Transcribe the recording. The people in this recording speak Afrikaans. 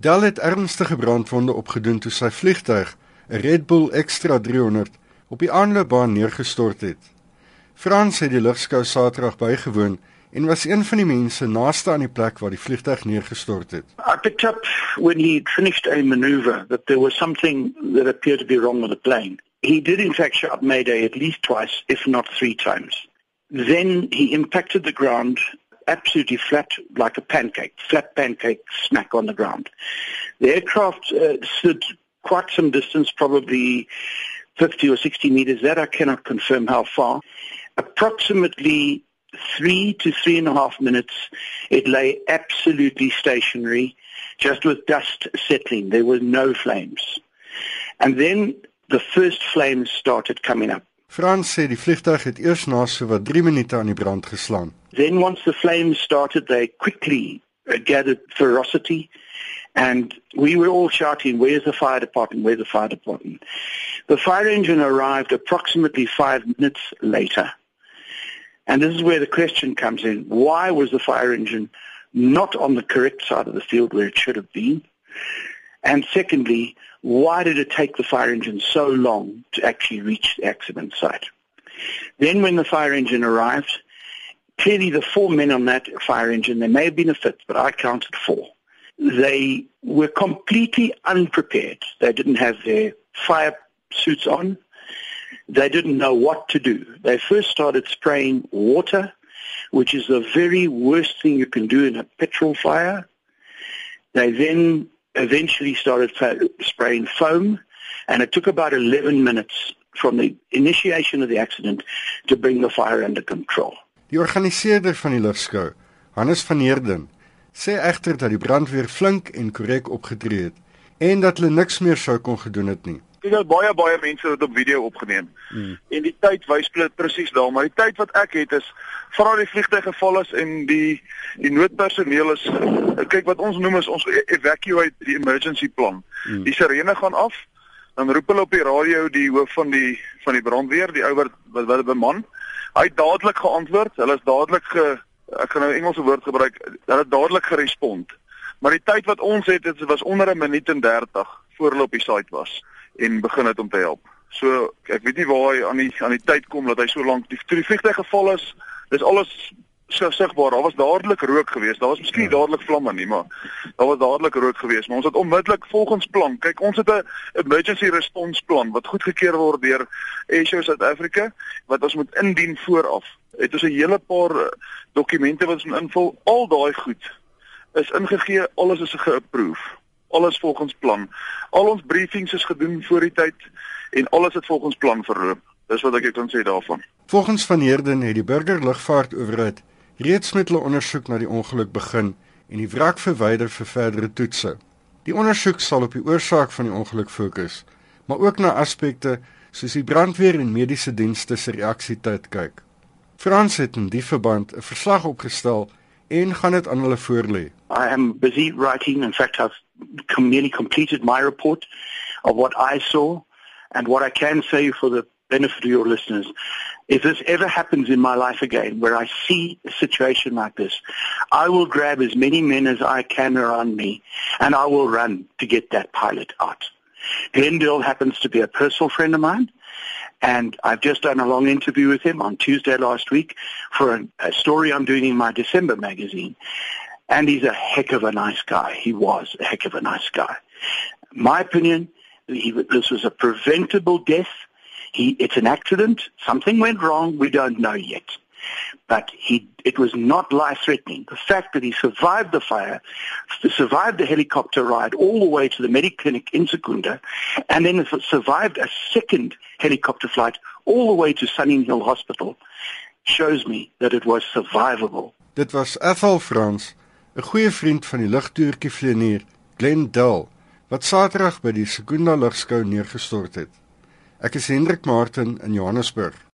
Dell het ernstige brandwonde opgedoen toe sy vliegtuig, 'n Red Bull Extra 300, op die aanloopbaan neergestort het. Frans het die lugskou Saterdag bygewoon en was een van die mense naaste aan die plek waar die vliegtuig neergestort het. I picked up when he finished a maneuver that there was something that appeared to be wrong with the plane. He did in fact shout mayday at least twice, if not three times. Then he impacted the ground absolutely flat like a pancake, flat pancake smack on the ground. The aircraft uh, stood quite some distance, probably 50 or 60 meters. That I cannot confirm how far. Approximately three to three and a half minutes, it lay absolutely stationary, just with dust settling. There were no flames. And then the first flames started coming up. Frans sê die vliegtuig het eers na so wat 3 minute aan die brand geslaan. Then once the flames started, they quickly uh, gathered ferocity and we were all shouting, where's the fire department, where's the fire department? The fire engine arrived approximately five minutes later. And this is where the question comes in. Why was the fire engine not on the correct side of the field where it should have been? And secondly, why did it take the fire engine so long to actually reach the accident site? Then when the fire engine arrived, clearly the four men on that fire engine, there may have been a fifth, but I counted four. They were completely unprepared. They didn't have their fire suits on. They didn't know what to do. They first started spraying water, which is the very worst thing you can do in a petrol fire. They then eventually started spraying foam, and it took about 11 minutes from the initiation of the accident to bring the fire under control. Die organiseerder van die lugskou, Hannes van Heerden, sê egter dat die brandweer flink en korrek opgetree het en dat hulle niks meer sou kon gedoen het nie. Dit is baie baie mense wat op video opgeneem. Hmm. En die tyd wys presies daar, maar die tyd wat ek het is vra die vliegtuig geval is en die die noodpersoneel is kyk wat ons noem is ons evacuate die emergency plan. Hmm. Die sirene gaan af, dan roep hulle op die radio die hoof van die van die brandweer, die ou wat wat, wat beman. Hy het dadelik geantwoord. Hulle is dadelik ge ek gaan nou Engelse woord gebruik. Hulle het dadelik gerespond. Maar die tyd wat ons het, dit was onder 'n minuut en 30 voor hulle op die site was en begin het om te help. So ek weet nie waar hy aan die aan die tyd kom dat hy so lank die, die vliegtuig geval is. Dis alles so sigbaar. Daar was dadelik rook geweest. Daar was miskien ja. dadelik vlamme nie, maar daar was dadelik rook geweest. Maar ons het onmiddellik volgens plan. Kyk, ons het 'n emergency response plan wat goedgekeur word deur Airshow South Africa wat ons moet indien vooraf. Het ons 'n hele paar eh, dokumente wat ons moet invul. Al daai goed is ingegee, alles is ge-approve alles volgens plan. Al ons briefings is gedoen voor die tyd en alles het volgens plan verloop. Dis wat ek kan sê daarvan. Volgens van Heerden het die burgerlugvaart owerheid reeds met hulle ondersoek na die ongeluk begin en die wrak verwyder vir verdere toetse. Die ondersoek sal op die oorsaak van die ongeluk fokus, maar ook na aspekte soos die brandweer en mediese dienste se reaksietyd kyk. Frans het in die verband 'n verslag opgestel en gaan dit aan hulle voorlê. I am busy writing in fact I've nearly completed my report of what I saw and what I can say for the benefit of your listeners. If this ever happens in my life again where I see a situation like this, I will grab as many men as I can around me and I will run to get that pilot out. Glendale happens to be a personal friend of mine and I've just done a long interview with him on Tuesday last week for a, a story I'm doing in my December magazine. And he's a heck of a nice guy. He was a heck of a nice guy. My opinion, he, this was a preventable death. He, it's an accident. Something went wrong. We don't know yet. But he, it was not life-threatening. The fact that he survived the fire, survived the helicopter ride all the way to the Mediclinic in Secunda, and then survived a second helicopter flight all the way to Sunning Hill Hospital, shows me that it was survivable. Dit was Ethel Frans 'n goeie vriend van die lugtoertjie vlieënier, Glenn Dull, wat Saterdag by die Sekunda lugskou neergestort het. Ek is Hendrik Martin in Johannesburg.